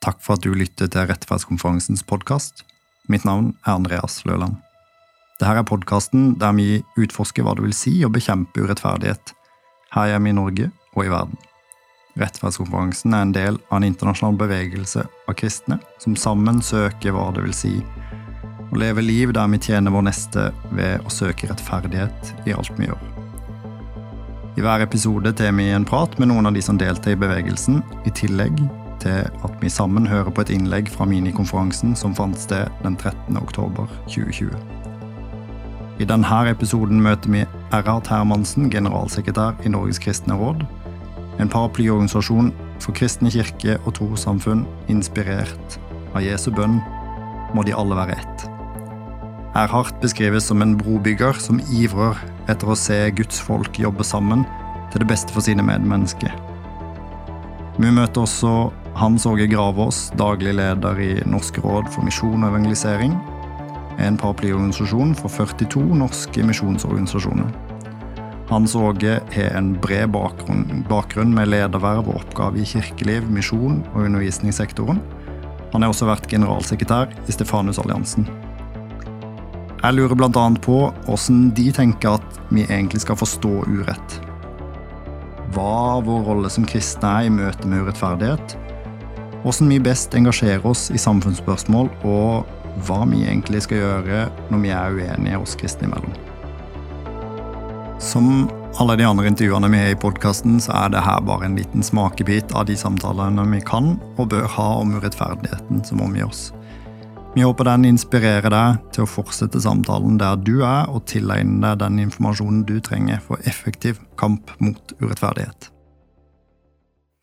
Takk for at du lytter til Rettferdskonferansens podkast. Mitt navn er Andreas Løland. Dette er podkasten der vi utforsker hva det vil si å bekjempe urettferdighet, her hjemme i Norge og i verden. Rettferdskonferansen er en del av en internasjonal bevegelse av kristne som sammen søker hva det vil si å leve liv der vi tjener vår neste ved å søke rettferdighet i alt vi gjør. I hver episode tar vi en prat med noen av de som deltar i bevegelsen, i tillegg til at vi sammen hører på et innlegg fra minikonferansen som fant sted den 13. oktober 2020. I denne episoden møter vi Erhard Hermansen, generalsekretær i Norges kristne råd, en paraplyorganisasjon for kristne kirke og trossamfunn inspirert av Jesu bønn må de alle være ett. Erhard beskrives som en brobygger som ivrer etter å se Guds folk jobbe sammen til det beste for sine medmennesker. Vi møter også Hans Åge Gravås, daglig leder i Norsk råd for misjon og evangelisering, en paraplyorganisasjon for 42 norske misjonsorganisasjoner. Hans Åge har en bred bakgrunn, bakgrunn med lederverv og oppgave i kirkeliv, misjon og undervisningssektoren. Han har også vært generalsekretær i Stefanusalliansen. Jeg lurer bl.a. på hvordan de tenker at vi egentlig skal forstå urett. Hva vår rolle som kristne er i møte med urettferdighet. Hvordan vi best engasjerer oss i samfunnsspørsmål, og hva vi egentlig skal gjøre når vi er uenige oss kristne imellom. Som alle de andre intervjuene vi har i podkasten, så er det her bare en liten smakebit av de samtalene vi kan og bør ha om urettferdigheten som omgir oss. Vi håper den inspirerer deg til å fortsette samtalen der du er, og tilegne deg den informasjonen du trenger for effektiv kamp mot urettferdighet.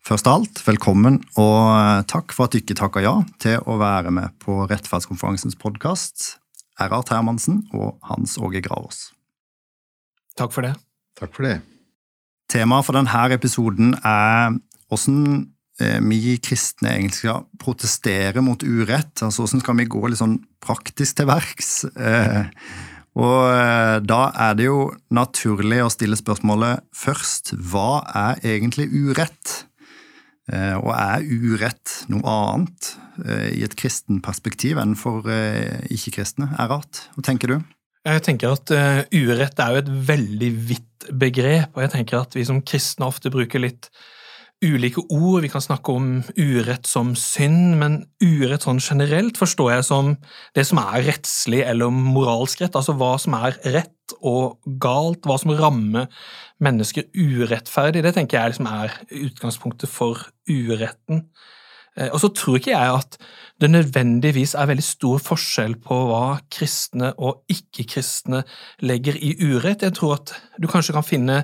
Først av alt, velkommen, og takk for at du ikke takka ja til å være med på Rettferdskonferansens podkast, Erhard Hermansen og Hans Åge Gravås. Takk for det. Takk for det. Temaet for denne episoden er hvordan Eh, vi kristne egentlig skal protestere mot urett. altså Hvordan skal vi gå litt sånn praktisk til verks? Eh, og eh, da er det jo naturlig å stille spørsmålet først hva er egentlig urett? Og er urett noe annet i et kristen perspektiv enn for ikke-kristne? Er rart. Hva tenker du? Jeg tenker at urett er jo et veldig vidt begrep, og jeg tenker at vi som kristne ofte bruker litt ulike ord. Vi kan snakke om urett som synd, men urett sånn generelt forstår jeg som det som er rettslig eller moralsk rett, altså hva som er rett og galt, hva som rammer mennesker urettferdig. Det tenker jeg liksom er utgangspunktet for uretten. Eh, og så tror ikke jeg at det nødvendigvis er veldig stor forskjell på hva kristne og ikke-kristne legger i urett. Jeg tror at du kanskje kan finne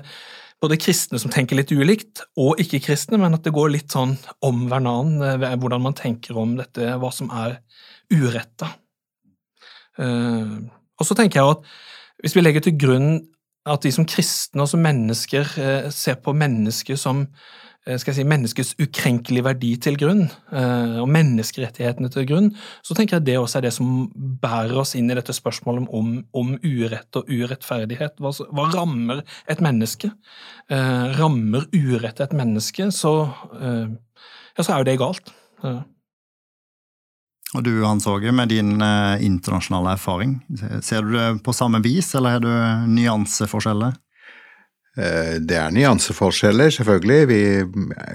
både kristne som tenker litt ulikt, og ikke-kristne, men at det går litt sånn om hverandre hvordan man tenker om dette, hva som er uretta. Uh, og så tenker jeg at hvis vi legger til grunn at vi som kristne og som mennesker uh, ser på mennesker som Eh, skal jeg si, menneskets ukrenkelige verdi til grunn, eh, og menneskerettighetene til grunn, så tenker jeg det også er det som bærer oss inn i dette spørsmålet om, om urett og urettferdighet. Hva, hva, rammer et menneske? Eh, rammer urett et menneske, så, ja, så er jo det galt. Og du, Hans Åge, med din internasjonale erfaring, ser du det på samme vis, eller har du nyanseforskjeller? Eh, det er nyanseforskjeller, selvfølgelig. Vi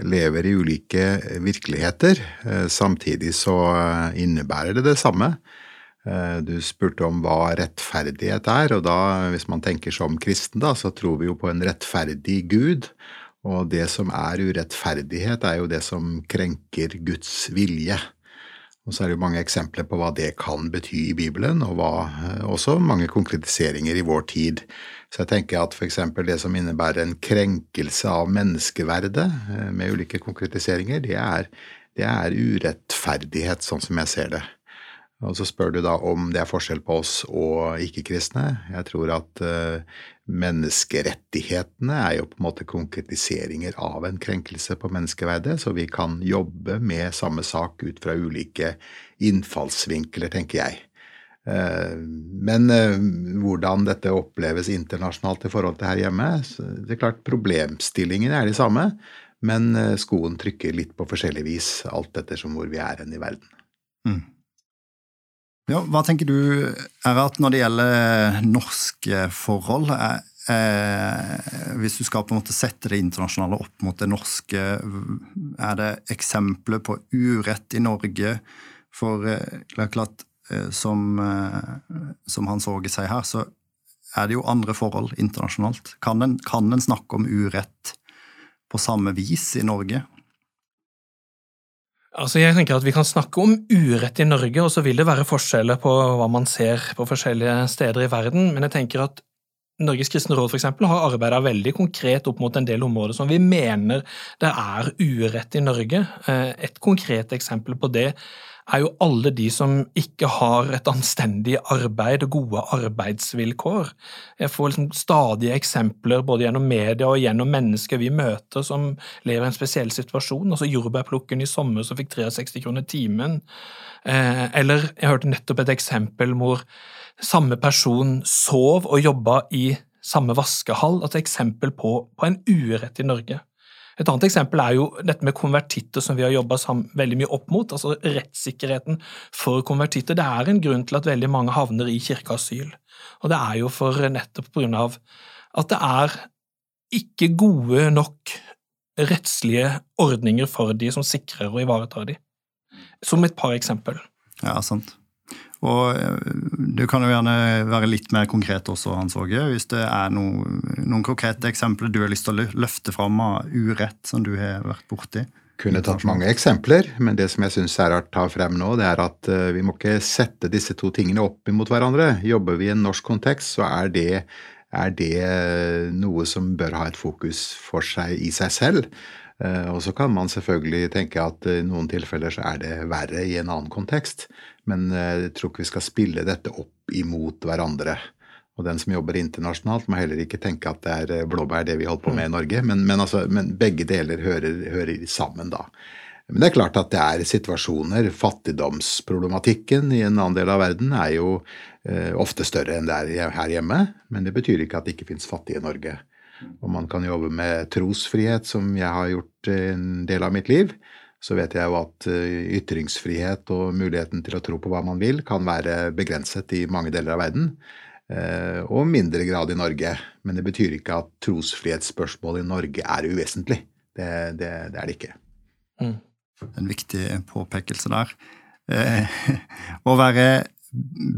lever i ulike virkeligheter. Eh, samtidig så eh, innebærer det det samme. Du spurte om hva rettferdighet er, og da, hvis man tenker som kristen, da, så tror vi jo på en rettferdig Gud. Og det som er urettferdighet, er jo det som krenker Guds vilje. Og så er det jo mange eksempler på hva det kan bety i Bibelen, og hva, også mange konkretiseringer i vår tid. Så jeg tenker at f.eks. det som innebærer en krenkelse av menneskeverdet, eh, med ulike konkretiseringer, det er, det er urettferdighet, sånn som jeg ser det. Og så spør du da om det er forskjell på oss og ikke-kristne. Jeg tror at uh, menneskerettighetene er jo på en måte konkretiseringer av en krenkelse på menneskeverdet, så vi kan jobbe med samme sak ut fra ulike innfallsvinkler, tenker jeg. Eh, men eh, hvordan dette oppleves internasjonalt i forhold til her hjemme Det er klart Problemstillingene er de samme, Men eh, skoen trykker litt på forskjellig vis, alt ettersom hvor vi er hen i verden. Mm. Ja, hva tenker du, Erat, når det gjelder norske forhold? Eh, hvis du skal på en måte sette det internasjonale opp mot det norske, er det eksempler på urett i Norge? For eh, det er klart, eh, som, eh, som Hans Åge sier her, så er det jo andre forhold internasjonalt. Kan en, kan en snakke om urett på samme vis i Norge? Altså jeg tenker at Vi kan snakke om urett i Norge, og så vil det være forskjeller på hva man ser på forskjellige steder i verden, men jeg tenker at Norges kristne råd for eksempel, har arbeida veldig konkret opp mot en del områder som vi mener det er urett i Norge. Eh, et konkret eksempel på det er jo alle de som ikke har et anstendig arbeid og gode arbeidsvilkår. Jeg får liksom stadige eksempler både gjennom media og gjennom mennesker vi møter som lever i en spesiell situasjon. Altså Jordbærplukkeren i sommer som fikk 63 kroner timen. Eh, eller jeg hørte nettopp et eksempel hvor samme person sov og jobba i samme vaskehall. Altså et eksempel på, på en urett i Norge. Et annet eksempel er jo dette med konvertitter, som vi har jobba veldig mye opp mot. altså Rettssikkerheten for konvertitter. Det er en grunn til at veldig mange havner i kirkeasyl. Og det er jo for nettopp på grunn av at det er ikke gode nok rettslige ordninger for de som sikrer og ivaretar de. Som et par eksempel. Ja, sant. Og eh, du kan jo gjerne være litt mer konkret også, Hans Åge, hvis det er noen, noen konkrete eksempler du har lyst til å løfte fram av urett som du har vært borti. Kunne tatt mange eksempler, men det som jeg syns er å ta frem nå, det er at eh, vi må ikke sette disse to tingene opp imot hverandre. Jobber vi i en norsk kontekst, så er det, er det noe som bør ha et fokus for seg i seg selv. Eh, og så kan man selvfølgelig tenke at i noen tilfeller så er det verre i en annen kontekst, men eh, jeg tror ikke vi skal spille dette opp imot hverandre. Og den som jobber internasjonalt, må heller ikke tenke at det er eh, blåbær det vi holder på med i Norge, men, men, altså, men begge deler hører, hører, sammen da. Men det er klart at det er situasjoner. Fattigdomsproblematikken i en annen del av verden er jo eh, ofte større enn det er her hjemme, men det betyr ikke at det ikke finnes fattige i Norge. Og man kan jobbe med trosfrihet, som jeg har gjort en del av mitt liv. Så vet jeg jo at eh, ytringsfrihet og muligheten til å tro på hva man vil, kan være begrenset i mange deler av verden. Eh, og mindre grad i Norge. Men det betyr ikke at trosfrihetsspørsmål i Norge er uvesentlig. Det, det, det er det ikke. Mm. En viktig påpekelse der. Eh, å være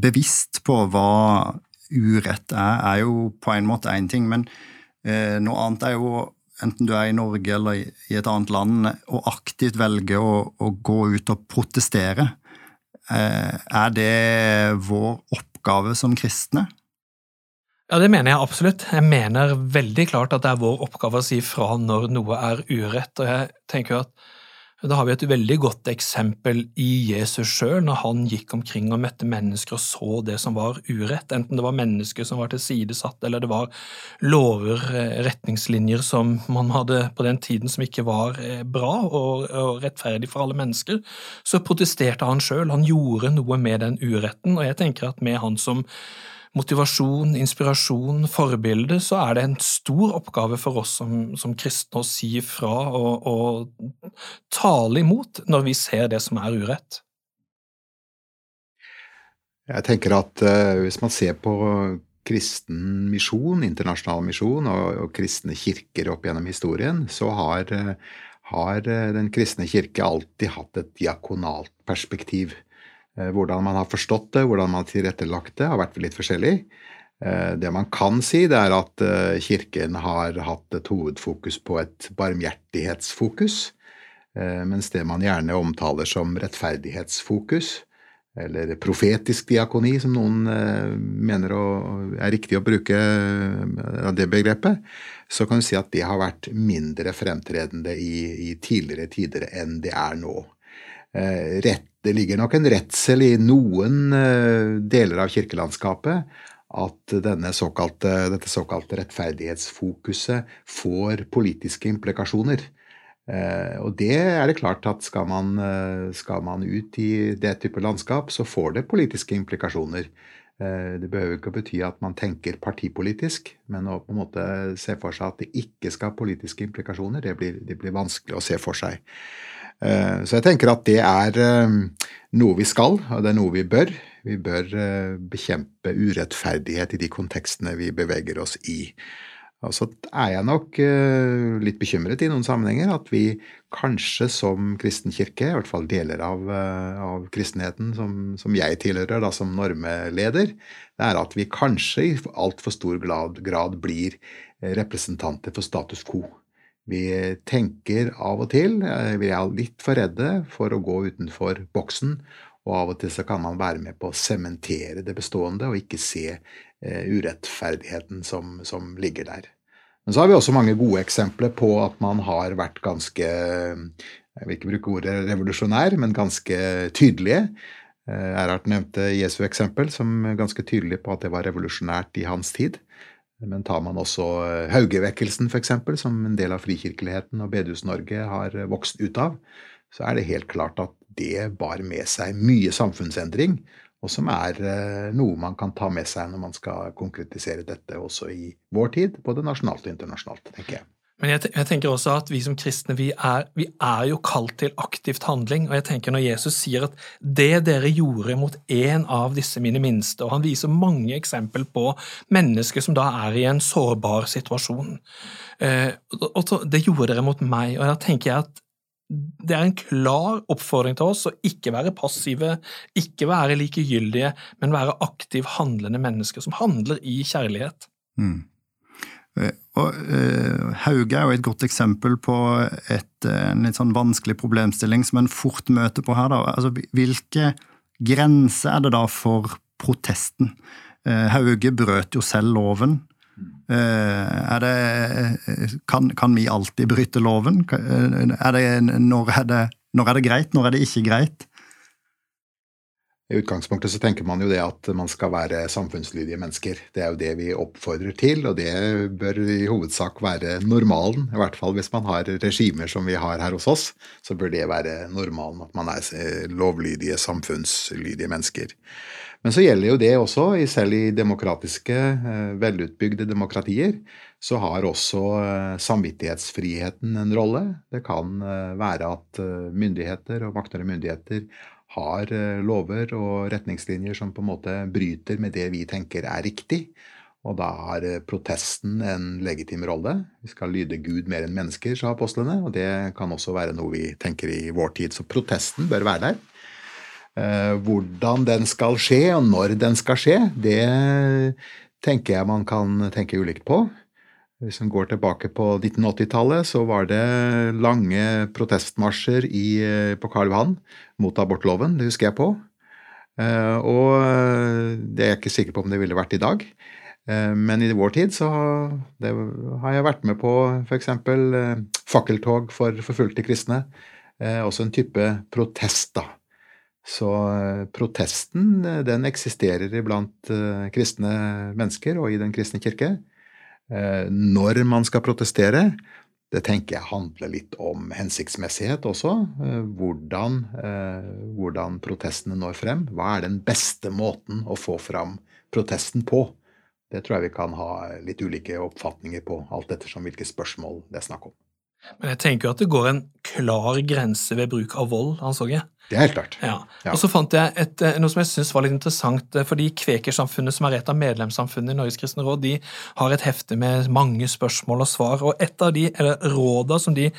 bevisst på hva urett er, er jo på en måte én ting. men noe annet er jo, enten du er i Norge eller i et annet land, å aktivt velge å, å gå ut og protestere. Eh, er det vår oppgave som kristne? Ja, det mener jeg absolutt. Jeg mener veldig klart at det er vår oppgave å si fra når noe er urett. Og jeg tenker jo at da har vi et veldig godt eksempel i Jesus sjøl, når han gikk omkring og møtte mennesker og så det som var urett, enten det var mennesker som var tilsidesatt, eller det var lover, eh, retningslinjer som man hadde på den tiden som ikke var eh, bra og, rettferdig for alle mennesker, så protesterte han sjøl. Han gjorde noe med den uretten, og jeg tenker at med han som motivasjon, inspirasjon, forbilde, så er det en stor oppgave for oss som, som kristne å si fra og, og tale imot når vi ser det som er urett. Jeg tenker at uh, hvis man ser på kristen misjon, internasjonal misjon og, og, kristne kirker opp gjennom historien, så har, uh, har uh, Den kristne kirke alltid hatt et diakonalt perspektiv. Eh, hvordan man har forstått det, hvordan man har tilrettelagt det, har vært litt forskjellig. Eh, det man kan si, det er at eh, Kirken har hatt et hovedfokus på et barmhjertighetsfokus, mens det man gjerne omtaler som rettferdighetsfokus, eller profetisk diakoni, som noen mener er riktig å bruke av det begrepet, så kan du si at det har vært mindre fremtredende i, tidligere tider enn det er nå. Rett det ligger nok en redsel i noen eh, deler av kirkelandskapet at såkalte, dette såkalte rettferdighetsfokuset får politiske implikasjoner. Eh, og det er det klart at skal man, eh, skal man ut i det type landskap, så får det politiske implikasjoner. Eh, det behøver ikke å bety at man tenker partipolitisk, men å på en måte se for seg at det ikke skal ha politiske implikasjoner, det blir, det blir vanskelig å se for seg. Eh, så jeg tenker at det er eh, noe vi skal, og det er noe vi bør. Vi bør bekjempe urettferdighet i de kontekstene vi beveger oss i. Og så er jeg nok uh, litt bekymret i noen sammenhenger at vi kanskje som kristen kirke, i hvert fall deler av, uh, av kristenheten som, som, jeg tilhører da som normeleder, det er at vi kanskje i altfor stor grad, blir representanter for status quo. Vi tenker av og til, uh, vi er litt for redde for å gå utenfor boksen, og av og til så kan man være med på å sementere det bestående og ikke se Eh, urettferdigheten som, som, ligger der. Men så har vi også mange gode eksempler på at man har vært ganske Jeg vil ikke bruke ordet revolusjonær, men ganske tydelige. Eh, Erhard nevnte Jesu eksempel som ganske tydelig på at det var revolusjonært i hans tid. Men tar man også eh, Haugevekkelsen, f.eks., som en del av frikirkeligheten og Bedehus-Norge har vokst ut av, så er det helt klart at det bar med seg mye samfunnsendring, og som er eh, noe man kan ta med seg når man skal konkretisere dette også i vår tid, både nasjonalt og internasjonalt, tenker jeg. Men jeg, tenker også at vi som kristne vi er, vi er, jo kalt til aktivt handling. og jeg tenker Når Jesus sier at 'det dere gjorde mot en av disse mine minste', og han viser mange eksempler på mennesker som da er i en sårbar situasjon eh, og Det gjorde dere mot meg. og da tenker jeg at det er en klar oppfordring til oss å ikke være passive, ikke være likegyldige, men være aktiv handlende mennesker som handler i kjærlighet. Mm. Eh, og, uh, Hauge er jo et godt eksempel på et, eh, en litt sånn vanskelig problemstilling som en fort møter på her. Altså, hvilke grenser er det da for protesten? Uh, Hauge brøt jo selv loven. Eh, det, kan, kan, vi alltid bryte loven? Er det, når, er det, når er det greit, når er det ikke greit? I utgangspunktet så tenker man jo det at man skal være samfunnslydige mennesker. Det er jo det vi oppfordrer til, og det bør i hovedsak være normalen. I hvert fall hvis man har regimer som vi har her hos oss, så bør det være normalen at man er lovlydige, samfunnslydige mennesker. Men så gjelder jo det også, selv i demokratiske, eh, velutbygde demokratier, så har også eh, samvittighetsfriheten en rolle. Det kan eh, være at myndigheter og maktere myndigheter har lover og retningslinjer som på en måte bryter med det vi tenker er riktig. Og da har protesten en legitim rolle. Vi skal lyde Gud mer enn mennesker, sa apostlene. Og det kan også være noe vi tenker i vår tid. Så protesten bør være der. Eh, hvordan den skal skje, og når den skal skje, det tenker jeg man kan tenke ulikt på. Hvis en går tilbake på 1980-tallet, så var det lange protestmarsjer i, eh, på Karl Johan mot abortloven. Det husker jeg på. Eh, og det er jeg ikke sikker på om det ville vært i dag. Men i vår tid så har jeg vært med på f.eks. fakkeltog for forfulgte kristne. Også en type protest, da. Så eh, protesten eh, den eksisterer iblant kristne mennesker og i den kristne kirke. Uh, når man skal protestere, det tenker jeg handler litt om hensiktsmessighet også. Uh, hvordan, hvordan, protestene når frem. Hva er den beste måten å få fram protesten på? Det tror jeg vi kan ha litt ulike oppfatninger på, alt ettersom hvilke spørsmål det er snakk om. Men jeg tenker jo at det går en klar grense ved bruk av vold, anså jeg. Det er helt klart. Ja. Og så fant jeg et, eh, noe som jeg synes var litt interessant, for fordi Kvekersamfunnet, som er et av medlemssamfunnene i Norges kristne råd, de har et hefte med mange spørsmål og svar, og et av de eller råda som de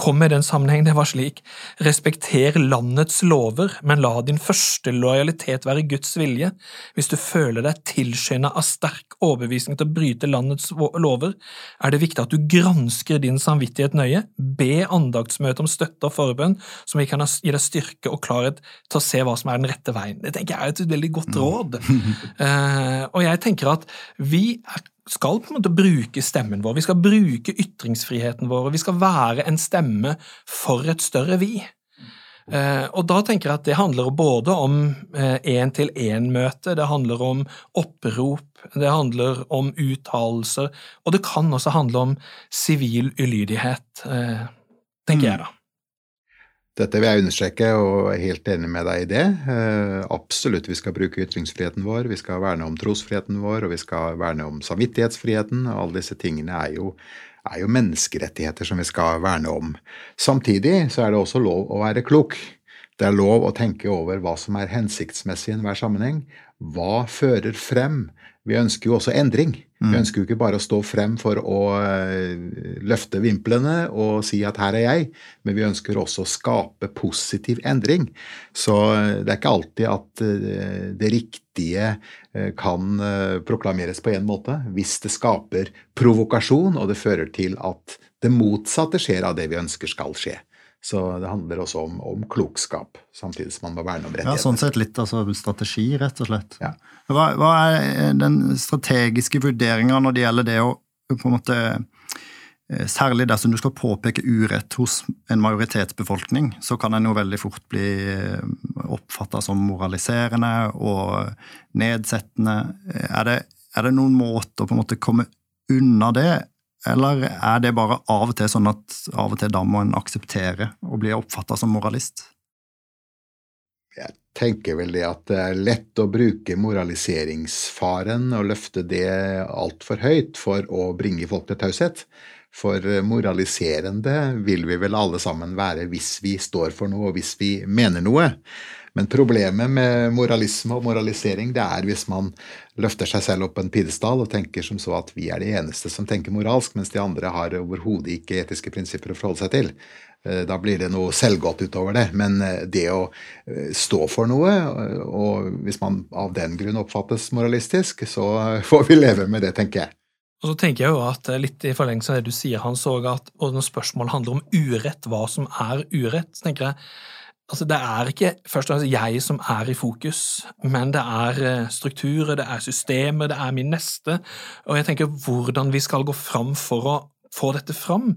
kom med i den sammenheng, det var slik Respekter landets lover, men la din første lojalitet være Guds vilje. Hvis du føler deg tilskynda av sterk overbevisning til å bryte landets lover, er det viktig at du gransker din samvittighet nøye, be andaktsmøte om støtte og forbønn, som vi kan gi deg styrke og og klarhet til å se hva som er den rette veien. Det tenker jeg er et veldig godt mm. råd. uh, og jeg tenker at vi skal på en måte bruke stemmen vår, vi skal bruke ytringsfriheten vår, og vi skal være en stemme for et større vi. Uh, og da tenker jeg at det handler både om én-til-én-møte, uh, det handler om opprop, det handler om uttalelser, og det kan også handle om sivil ulydighet, uh, tenker mm. jeg da. Dette vil jeg understreke, og er helt enig med deg i det. Eh, absolutt, vi skal bruke ytringsfriheten vår, vi skal verne om trosfriheten vår, og vi skal verne om samvittighetsfriheten. og Alle disse tingene er jo, er jo menneskerettigheter som vi skal verne om. Samtidig så er det også lov å være klok. Det er lov å tenke over hva som er hensiktsmessig i enhver sammenheng. Hva fører frem? Vi ønsker jo også endring. Vi ønsker jo ikke bare å stå frem for å eh, løfte vimplene og si at her er jeg, men vi ønsker også å skape positiv endring. Så eh, det er ikke alltid at eh, det riktige kan proklameres på én måte. Hvis det skaper provokasjon, og det fører til at det motsatte skjer av det vi ønsker skal skje. Så det handler også om, om, klokskap, samtidig som man må verne om rettigheter. Ja, Sånn sett litt altså strategi, rett og slett. Ja. Hva, hva, er den strategiske vurderinga når det gjelder det å på en måte eh, Særlig dersom du skal påpeke urett hos en majoritetsbefolkning, så kan en jo veldig fort bli eh, oppfatta som moraliserende og nedsettende. Er det, er det noen måter å på en måte komme unna det, eller er det bare av og til sånn at av og til da må en akseptere å bli oppfatta som moralist? Jeg tenker vel det at det er lett å bruke moraliseringsfaren og løfte det altfor høyt for å bringe folk til taushet. For moraliserende vil vi vel alle sammen være hvis vi står for noe og hvis vi mener noe. Men problemet med moralisme og moralisering det er hvis man løfter seg selv opp en pidestall og tenker som så at vi er de eneste som tenker moralsk, mens de andre har overhodet ikke etiske prinsipper å forholde seg til. Eh, da blir det noe selvgodt utover det. Men eh, det å eh, stå for noe, og hvis man av den grunn oppfattes moralistisk, så får vi leve med det, tenker jeg. Og så tenker jeg jo at litt i forlengelse av det du sier, Hans, og at og når spørsmålet handler om urett, hva som er urett, så tenker jeg Altså, det er ikke først og fremst jeg som er i fokus, men det er eh, strukturer, det er systemer, det er min neste. Og jeg tenker hvordan vi skal gå fram for å få dette fram,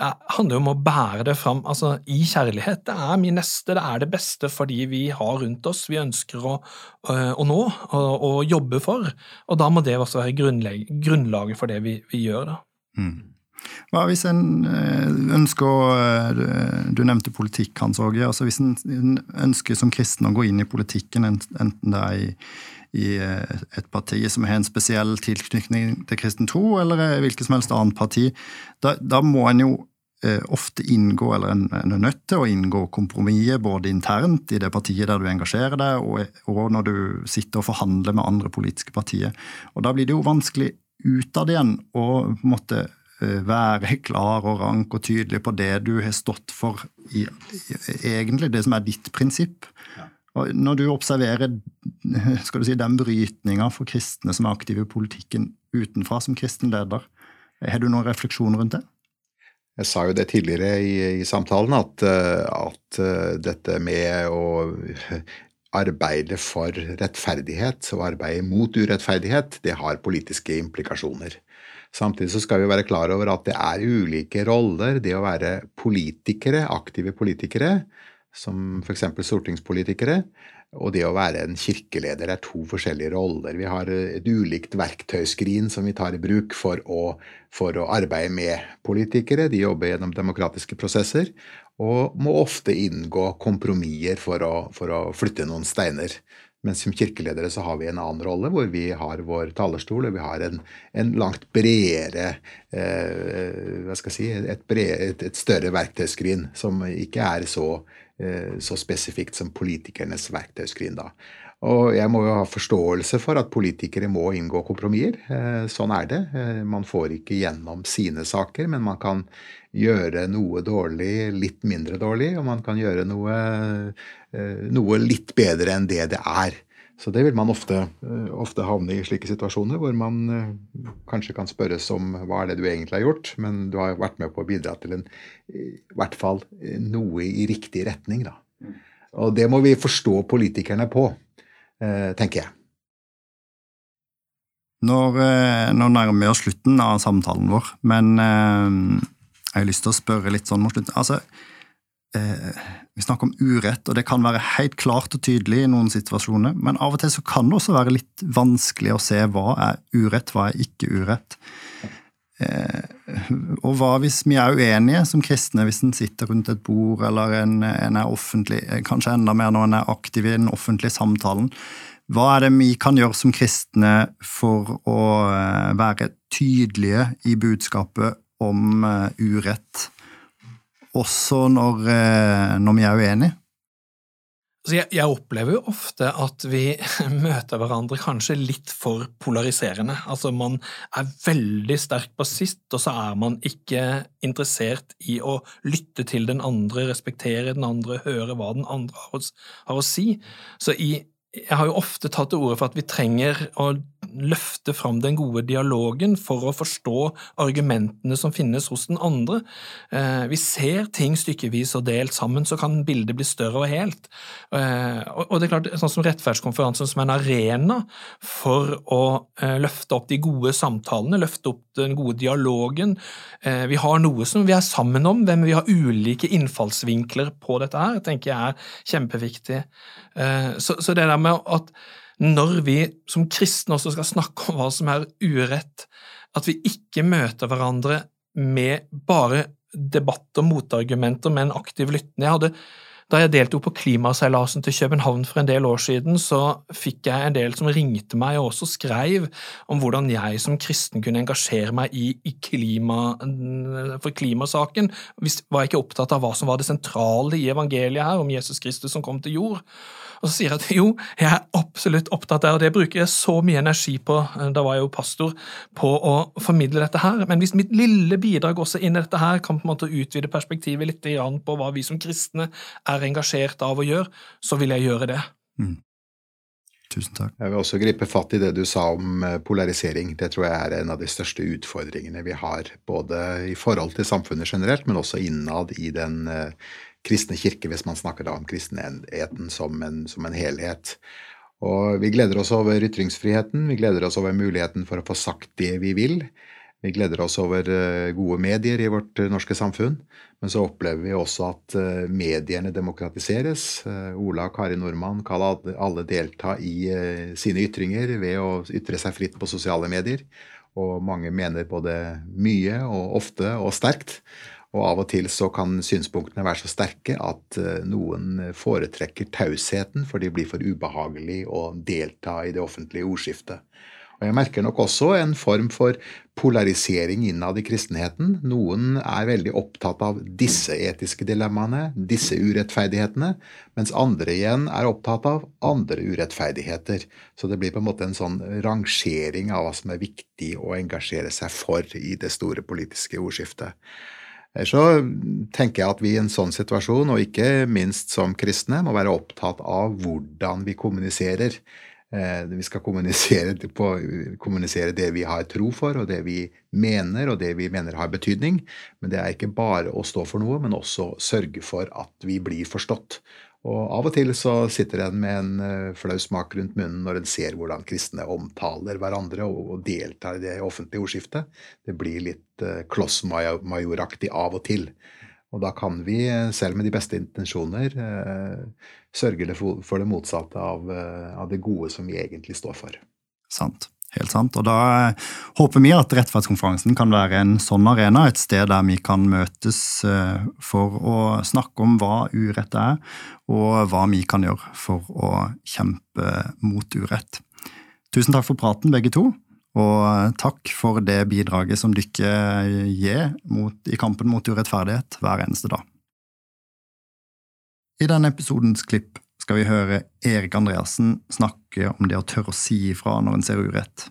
handler jo om å bære det fram altså, i kjærlighet. Det er min neste, det er det beste for de vi har rundt oss, vi ønsker å, øh, å nå og, jobbe for. Og da må det også være grunnlaget for det vi, vi gjør. da. Mm. Hva hvis en øh, ønsker øh, Du nevnte politikk, Hans Åge. Altså hvis en ønsker som kristen å gå inn i politikken, enten det er i i eh, et parti som har en spesiell tilknytning til kristen tro, eller hvilket som helst annet parti, da, da må en jo eh, ofte inngå, eller en, en er nødt til å inngå kompromisser både internt i det partiet der du engasjerer deg, og, og når du sitter og forhandler med andre politiske partier. Og Da blir det jo vanskelig utad igjen å på en måte eh, være klar og rank og tydelig på det du har stått for, i, egentlig det som er ditt prinsipp. Og når du observerer skal du si, den brytninga for kristne som er aktive i politikken utenfra som kristen leder, har du noen refleksjoner rundt det? Jeg sa jo det tidligere i, i samtalen, at, eh, at, eh, dette med å arbeide for rettferdighet og arbeide mot urettferdighet, det har politiske implikasjoner. Samtidig så skal vi være klar over at det er ulike roller. Det å være politikere, aktive politikere, som f.eks. stortingspolitikere. Og det å være en kirkeleder er to forskjellige roller. Vi har et ulikt verktøyskrin som vi tar i bruk for å, for å arbeide med politikere. De jobber gjennom demokratiske prosesser og må ofte inngå kompromisser for for å flytte noen steiner. Mens som kirkeledere så har vi en annen rolle, hvor vi har vår talerstol, og vi har en, en langt bredere eh, hva skal jeg si, et, bredere, et, et, større verktøyskrin, som ikke er så så spesifikt som politikernes verktøyskrin. da. Og jeg må jo ha forståelse for at politikere må inngå kompromisser. Eh, sånn er det. Eh, man får ikke gjennom sine saker, men man kan gjøre noe dårlig litt mindre dårlig, og man kan gjøre noe, noe litt bedre enn det det er. Så det vil man ofte, eh, ofte, havne i slike situasjoner hvor man eh, kanskje kan spørres om hva er det du egentlig har gjort, men du har vært med på å bidra til en, i hvert fall eh, noe i riktig retning. Da. Og det må vi forstå politikerne på, tenker jeg. Når, nå nærmer vi oss slutten av samtalen vår, men jeg har lyst til å spørre litt sånn mot slutten. Altså, eh, Vi snakker om urett, og det kan være helt klart og tydelig i noen situasjoner, men av og til så kan det også være litt vanskelig å se hva er urett, hva er ikke urett. og hva hvis vi er uenige som kristne, hvis en sitter rundt et bord, eller en, en er offentlig, kanskje enda mer når en er aktiv i den offentlige samtalen. Hva er det vi kan gjøre som kristne for å være tydelige i budskapet om urett, også når, når vi er uenige? Altså, jeg, jeg, opplever jo ofte at vi møter hverandre kanskje litt for polariserende. Altså Man er veldig sterk bassist, og så er man ikke interessert i å lytte til den andre, respektere den andre, høre hva den andre har å, har å si. Så i, jeg har jo ofte tatt til orde for at vi trenger å løfte fram den gode dialogen for å forstå argumentene som finnes hos den andre. Eh, vi ser ting stykkevis og delt sammen, så kan bildet bli større og helt. Eh, og det er klart, sånn som Rettferdskonferansen som en arena for å eh, løfte opp de gode samtalene, løfte opp den gode dialogen. Vi har noe som vi er sammen om, men vi har ulike innfallsvinkler på dette her, tenker jeg er kjempeviktig. Så det der med at når vi som kristne også skal snakke om hva som er urett, at vi ikke møter hverandre med bare debatt og motargumenter, men aktiv lyttende. Jeg hadde da jeg deltok på klimaseilasen til København for en del år siden, så fikk jeg en del som ringte meg og også skrev om hvordan jeg som kristen kunne engasjere meg i, i klima, for klimasaken. Hvis var jeg ikke opptatt av hva som var det sentrale i evangeliet her, om Jesus Kristus som kom til jord. Og så sier jeg at jo, jeg er absolutt opptatt av det, og det bruker jeg så mye energi på, da var jeg jo pastor, på å formidle dette her. Men hvis mitt lille bidrag også inn i dette her kan på en måte utvide perspektivet litt på hva vi som kristne er engasjert av å gjøre, så vil jeg gjøre det. Mm. Tusen takk. Jeg vil også gripe fatt i det du sa om eh, polarisering. Det tror jeg er en av de største utfordringene vi har, både i forhold til samfunnet generelt, men også innad i den uh, kristne kirke, hvis man snakker da om kristenheten som en, som en helhet. Og vi gleder oss over ytringsfriheten, vi gleder oss over muligheten for å få sagt det vi vil. Vi gleder oss over eh, gode medier i vårt eh, norske samfunn, men så opplever vi også at eh, mediene demokratiseres. Ola og Kari Nordmann kan alle delta i sine ytringer ved å ytre seg fritt på sosiale medier. Og mange mener både mye og ofte og sterkt. Og av og til så kan synspunktene være så sterke at eh, noen foretrekker tausheten, for de blir for ubehagelig å delta i det offentlige ordskiftet. Og Jeg merker nok også en form for polarisering innad i kristenheten. Noen er veldig opptatt av disse etiske dilemmaene, disse urettferdighetene, mens andre igjen er opptatt av andre urettferdigheter. Så det blir på en måte en sånn rangering av hva som er viktig å engasjere seg for i det store politiske ordskiftet. Så tenker jeg at vi i en sånn situasjon, og ikke minst som kristne, må være opptatt av hvordan vi kommuniserer. Eh, vi skal kommunisere, på, kommunisere, det vi har tro for, og det vi mener, og det vi mener har betydning. Men det er ikke bare å stå for noe, men også sørge for at vi blir forstått. Og av og til så sitter en med en uh, flau smak rundt munnen når en ser hvordan kristne omtaler hverandre og, deltar i det offentlige ordskiftet. Det blir litt uh, klossmajoraktig av og til. Og da kan vi, eh, selv med de beste intensjoner, sørge for det motsatte av det gode som vi egentlig står for. Sant. Helt sant. Og da eh, håper vi at Rettferdskonferansen kan være en sånn arena, et sted der vi kan møtes eh, for å snakke om hva urett er, og hva vi kan gjøre for å kjempe mot urett. Tusen takk for praten, begge to, og takk for det bidraget som dere gir i kampen mot urettferdighet hver eneste dag. I denne episodens klipp skal vi høre Erik Andreassen snakke om det å tørre å si ifra når en ser urett.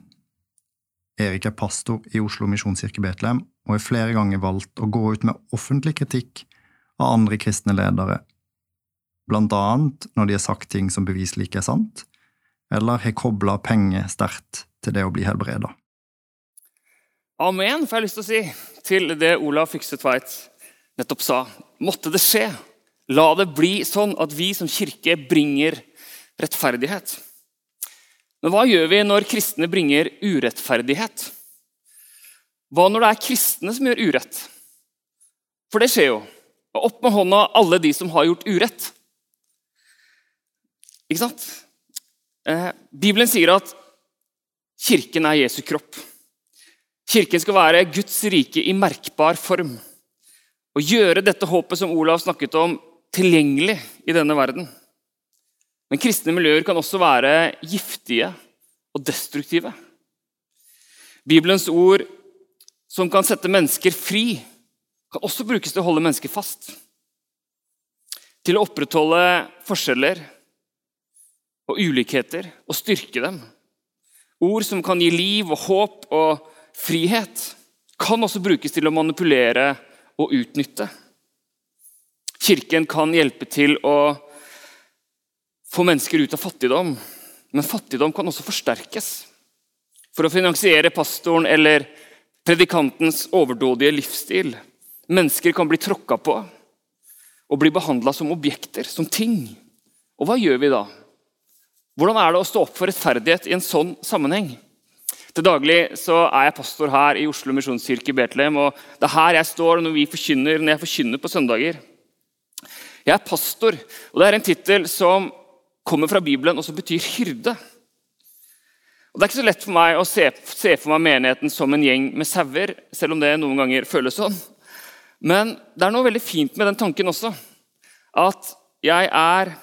Erik er pastor i Oslo misjonskirke Betlehem og har flere ganger valgt å gå ut med offentlig kritikk av andre kristne ledere, blant annet når de har sagt ting som beviselig ikke er sant, eller har kobla penger sterkt til det å bli helbreda. Amen, får jeg lyst til å si, til det Olav Fikse Tveit nettopp sa. Måtte det skje La det bli sånn at vi som kirke bringer rettferdighet. Men hva gjør vi når kristne bringer urettferdighet? Hva når det er kristne som gjør urett? For det skjer jo. Opp med hånda alle de som har gjort urett. Ikke sant? Eh, Bibelen sier at kirken er Jesu kropp. Kirken skal være Guds rike i merkbar form. Å gjøre dette håpet som Olav snakket om, tilgjengelig i denne verden. Men kristne miljøer kan også være giftige og destruktive. Bibelens ord som kan sette mennesker fri, kan også brukes til å holde mennesker fast. Til å opprettholde forskjeller og ulikheter og styrke dem. Ord som kan gi liv og håp og frihet, kan også brukes til å manipulere og utnytte. Kirken kan hjelpe til å få mennesker ut av fattigdom, men fattigdom kan også forsterkes. For å finansiere pastoren eller predikantens overdådige livsstil. Mennesker kan bli tråkka på og bli behandla som objekter, som ting. Og hva gjør vi da? Hvordan er det å stå opp for rettferdighet i en sånn sammenheng? Til daglig så er jeg pastor her i Oslo misjonskirke i Betlehem. og Det er her jeg står når, vi forkynner, når jeg forkynner på søndager. Jeg er pastor, og det er en tittel som kommer fra Bibelen og som betyr hyrde. Og Det er ikke så lett for meg å se, se for meg menigheten som en gjeng med sauer, selv om det noen ganger føles sånn. Men det er noe veldig fint med den tanken også. At jeg er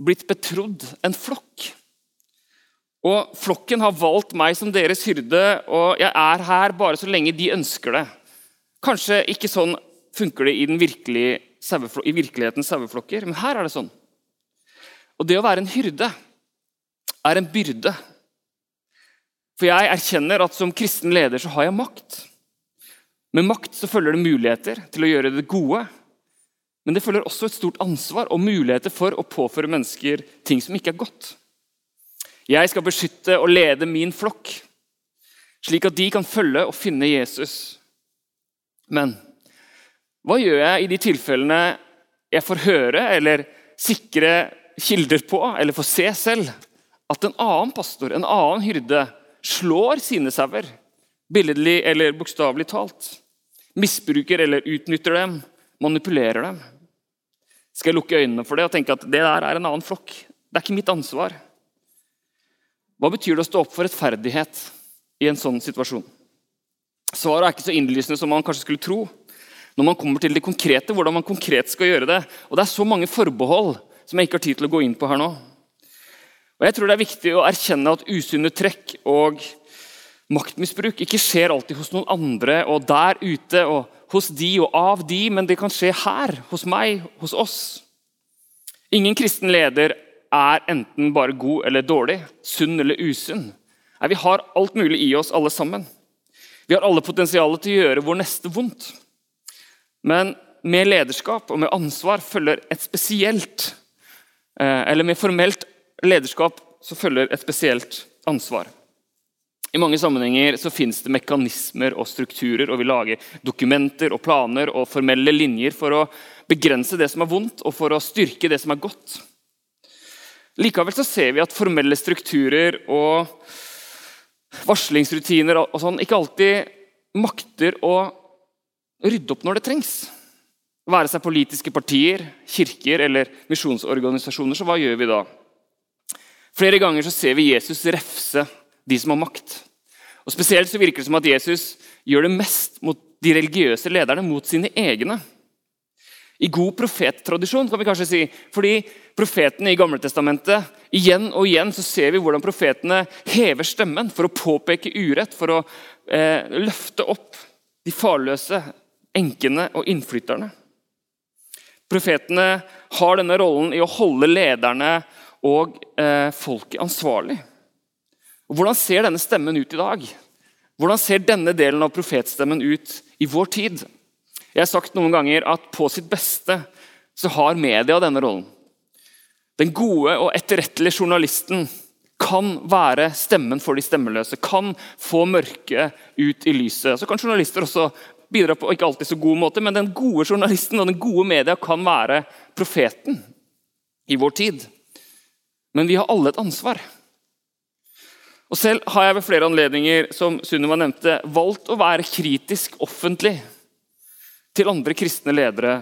blitt betrodd en flokk. Og flokken har valgt meg som deres hyrde, og jeg er her bare så lenge de ønsker det. Kanskje ikke sånn funker det i, den virkelige, i virkeligheten saueflokker, men her er det sånn. Og det å være en hyrde er en byrde. For jeg erkjenner at som kristen leder så har jeg makt. Med makt så følger det muligheter til å gjøre det gode. Men det følger også et stort ansvar og muligheter for å påføre mennesker ting som ikke er godt. Jeg skal beskytte og lede min flokk, slik at de kan følge og finne Jesus. Men hva gjør jeg i de tilfellene jeg får høre eller sikre kilder på, eller får se selv, at en annen pastor, en annen hyrde, slår sine sauer, billedlig eller bokstavelig talt. Misbruker eller utnytter dem, manipulerer dem. Skal jeg lukke øynene for det og tenke at det der er en annen flokk? Det er ikke mitt ansvar. Hva betyr det å stå opp for rettferdighet i en sånn situasjon? Svaret er ikke så innlysende som man kanskje skulle tro. Når man kommer til det konkrete, hvordan man konkret skal gjøre det. Og det er så mange forbehold som jeg ikke har tid til å gå inn på her nå. Og jeg tror Det er viktig å erkjenne at usunne trekk og maktmisbruk ikke skjer alltid hos noen andre og der ute og hos de og av de, men det kan skje her, hos meg, hos oss. Ingen kristen leder er enten bare god eller dårlig, sunn eller usunn. Vi har alt mulig i oss, alle sammen. Vi har alle potensialet til å gjøre vår neste vondt. Men med lederskap og med ansvar følger et spesielt Eh, eller med formelt lederskap så følger et spesielt ansvar. I mange sammenhenger så finnes det mekanismer og strukturer, og vi lager dokumenter og planer og formelle linjer for å begrense det som er vondt, og for å styrke det som er godt. Likevel så ser vi at formelle strukturer og varslingsrutiner og sånn ikke alltid makter å rydde opp når det trengs. Være seg politiske partier, kirker eller misjonsorganisasjoner, så hva gjør vi da? Flere ganger så ser vi Jesus refse de som har makt. Og Spesielt så virker det som at Jesus gjør det mest mot de religiøse lederne, mot sine egne. I god profettradisjon, kan vi kanskje si. Fordi profetene i Gamletestamentet Igjen og igjen så ser vi hvordan profetene hever stemmen for å påpeke urett, for å eh, løfte opp de farløse, enkene og innflytterne. Profetene har denne rollen i å holde lederne og eh, folket ansvarlig. Og Hvordan ser denne stemmen ut i dag? Hvordan ser denne delen av profetstemmen ut i vår tid? Jeg har sagt noen ganger at på sitt beste så har media denne rollen. Den gode og etterrettelige journalisten kan være stemmen for de stemmeløse, kan få mørket ut i lyset. Så kan journalister også bidrar på ikke alltid så god måte, men den gode journalisten og den gode media kan være profeten i vår tid. Men vi har alle et ansvar. Og Selv har jeg ved flere anledninger som Sunniva nevnte, valgt å være kritisk offentlig til andre kristne ledere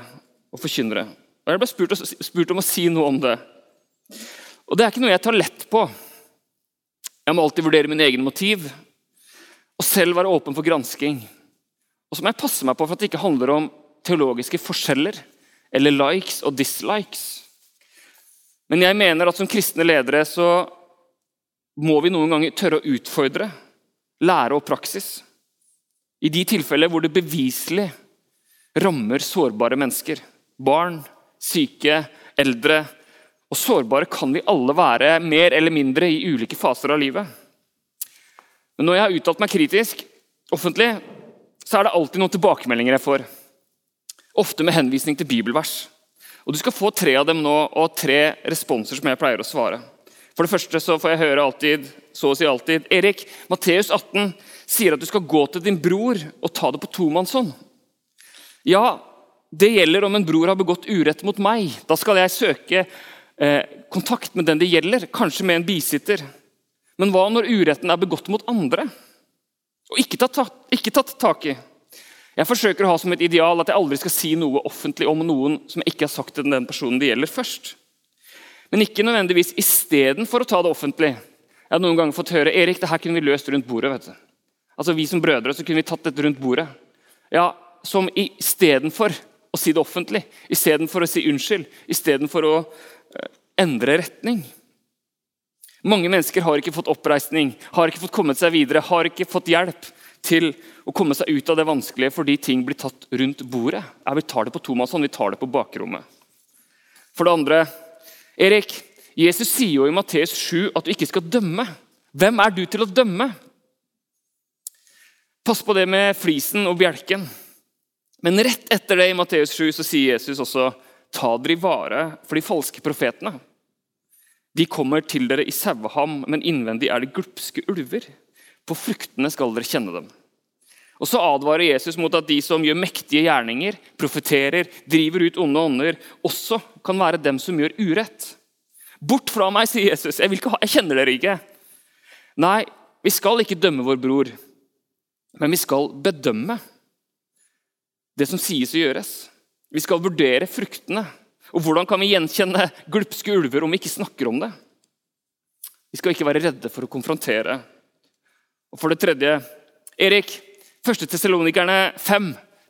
og forkynnere. Og Jeg ble spurt, spurt om å si noe om det. Og Det er ikke noe jeg tar lett på. Jeg må alltid vurdere min egen motiv. og selv være åpen for gransking. Og så må jeg passe meg på for at det ikke handler om teologiske forskjeller eller likes og dislikes. Men jeg mener at som kristne ledere så må vi noen ganger tørre å utfordre lære og praksis. I de tilfeller hvor det beviselig rammer sårbare mennesker. Barn, syke, eldre. Og sårbare kan vi alle være mer eller mindre i ulike faser av livet. Men når jeg har uttalt meg kritisk offentlig, så er det alltid noen tilbakemeldinger jeg får. Ofte med henvisning til bibelvers. Og Du skal få tre av dem nå, og tre responser som jeg pleier å svare. For det første så får jeg høre alltid, så å si alltid Erik, Matteus 18 sier at du skal gå til din bror og ta det på tomannshånd. Ja, det gjelder om en bror har begått urett mot meg. Da skal jeg søke eh, kontakt med den det gjelder, kanskje med en bisitter. Men hva når uretten er begått mot andre og ikke tatt, ikke tatt tak i? Jeg forsøker å ha som et ideal at jeg aldri skal si noe offentlig om noen som jeg ikke har sagt til den personen det gjelder, først. Men ikke nødvendigvis istedenfor å ta det offentlig. Jeg har noen ganger fått høre Erik, det her kunne vi løst rundt bordet. vet du. Altså Vi som brødre så kunne vi tatt dette rundt bordet. Ja, Som istedenfor å si det offentlig, istedenfor å si unnskyld, istedenfor å eh, endre retning. Mange mennesker har ikke fått oppreisning, har ikke fått kommet seg videre, har ikke fått hjelp til å komme seg ut av det vanskelige fordi ting blir tatt rundt bordet. Ja, vi tar det på tomannshånd, vi tar det på bakrommet. For det andre, Erik, Jesus sier jo i Matteus 7 at du ikke skal dømme. Hvem er du til å dømme? Pass på det med flisen og bjelken. Men rett etter det i Matteus 7 så sier Jesus også ta dere i vare for de falske profetene. De kommer til dere i saueham, men innvendig er det glupske ulver. På fruktene skal dere kjenne dem. Og Så advarer Jesus mot at de som gjør mektige gjerninger, profeterer, driver ut onde ånder, også kan være dem som gjør urett. Bort fra meg, sier Jesus. Jeg, ha, jeg kjenner dere ikke. Nei, vi skal ikke dømme vår bror, men vi skal bedømme det som sies og gjøres. Vi skal vurdere fruktene. Og hvordan kan vi gjenkjenne glupske ulver om vi ikke snakker om det? Vi skal ikke være redde for å konfrontere. Og for det tredje Erik, 1. Tessalonikerne 5.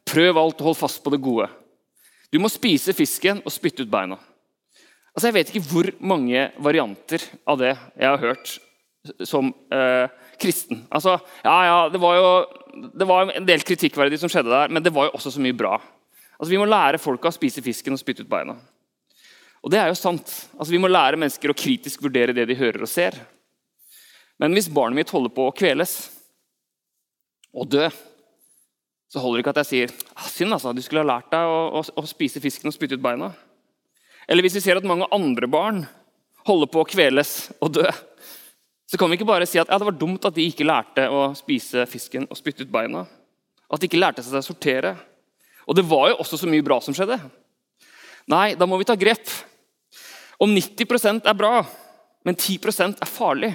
Prøv alt og hold fast på det gode. Du må spise fisken og spytte ut beina. Altså, Jeg vet ikke hvor mange varianter av det jeg har hørt som eh, kristen. Altså, ja, ja, det var jo det var en del kritikkverdig som skjedde der, men det var jo også så mye bra. Altså, Vi må lære folka å spise fisken og spytte ut beina. Og det er jo sant. Altså, Vi må lære mennesker å kritisk vurdere det de hører og ser. Men hvis barnet mitt holder på å kveles og dø, så holder det ikke at jeg sier ah, synd altså, du skulle ha lært deg å, å, å spise fisken og spytte ut beina. Eller hvis vi ser at mange andre barn holder på å kveles og dø, så kan vi ikke bare si at ja, det var dumt at de ikke lærte å spise fisken og spytte ut beina. At de ikke lærte seg å sortere. Og det var jo også så mye bra som skjedde. Nei, da må vi ta grep. Om 90% er bra, men 10% er farlig,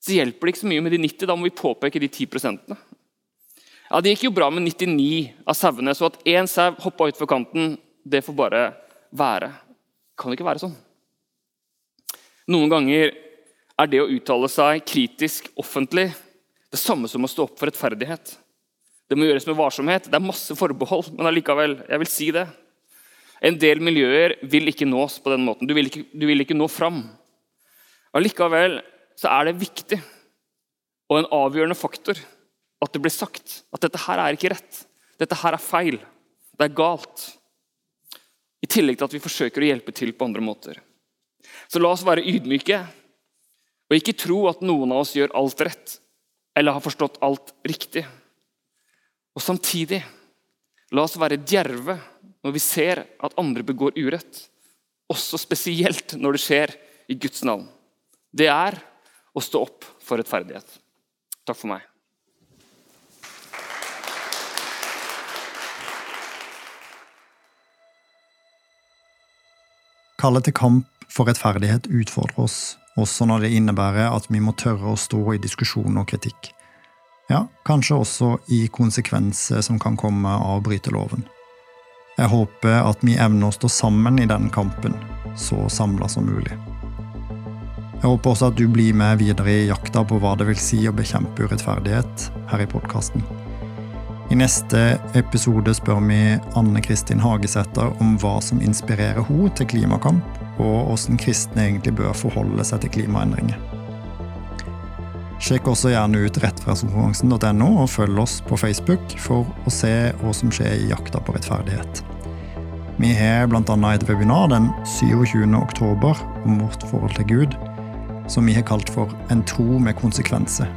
så hjelper det ikke så mye med de 90. Da må vi påpeke de 10 Ja, Det gikk jo bra med 99 av sauene, så at én sau hoppa utfor kanten, det får bare være. Det kan ikke være sånn. Noen ganger er det å uttale seg kritisk offentlig det samme som å stå opp for rettferdighet. Det må gjøres med varsomhet. Det er masse forbehold, men allikevel, jeg vil si det. En del miljøer vil ikke nås på den måten. Du vil ikke, du vil ikke nå fram. Allikevel så er det viktig og en avgjørende faktor at det blir sagt at dette her er ikke rett. Dette her er feil. Det er galt. I tillegg til at vi forsøker å hjelpe til på andre måter. Så la oss være ydmyke og ikke tro at noen av oss gjør alt rett eller har forstått alt riktig. Og samtidig, la oss være djerve når vi ser at andre begår urett. Også spesielt når det skjer i Guds navn. Det er å stå opp for rettferdighet. Takk for meg. Kallet til kamp for rettferdighet utfordrer oss, også når det innebærer at vi må tørre å stå i diskusjon og kritikk. Ja, kanskje også i konsekvenser som kan komme av å bryte loven. Jeg håper at vi evner å stå sammen i den kampen, så samla som mulig. Jeg håper også at du blir med videre i jakta på hva det vil si å bekjempe urettferdighet her i podkasten. I neste episode spør vi Anne Kristin Hagesæter om hva som inspirerer henne til klimakamp, og hvordan kristne egentlig bør forholde seg til klimaendringer. Sjekk også gjerne ut rettferdskonferansen.no, og følg oss på Facebook for å se hva som skjer i jakta på rettferdighet. Vi har bl.a. et webinar den 27. oktober om vårt forhold til Gud, som vi har kalt for En tro med konsekvenser.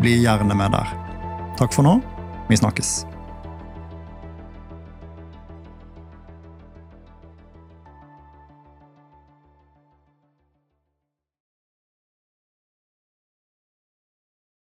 Bli gjerne med der. Takk for nå. Vi snakkes.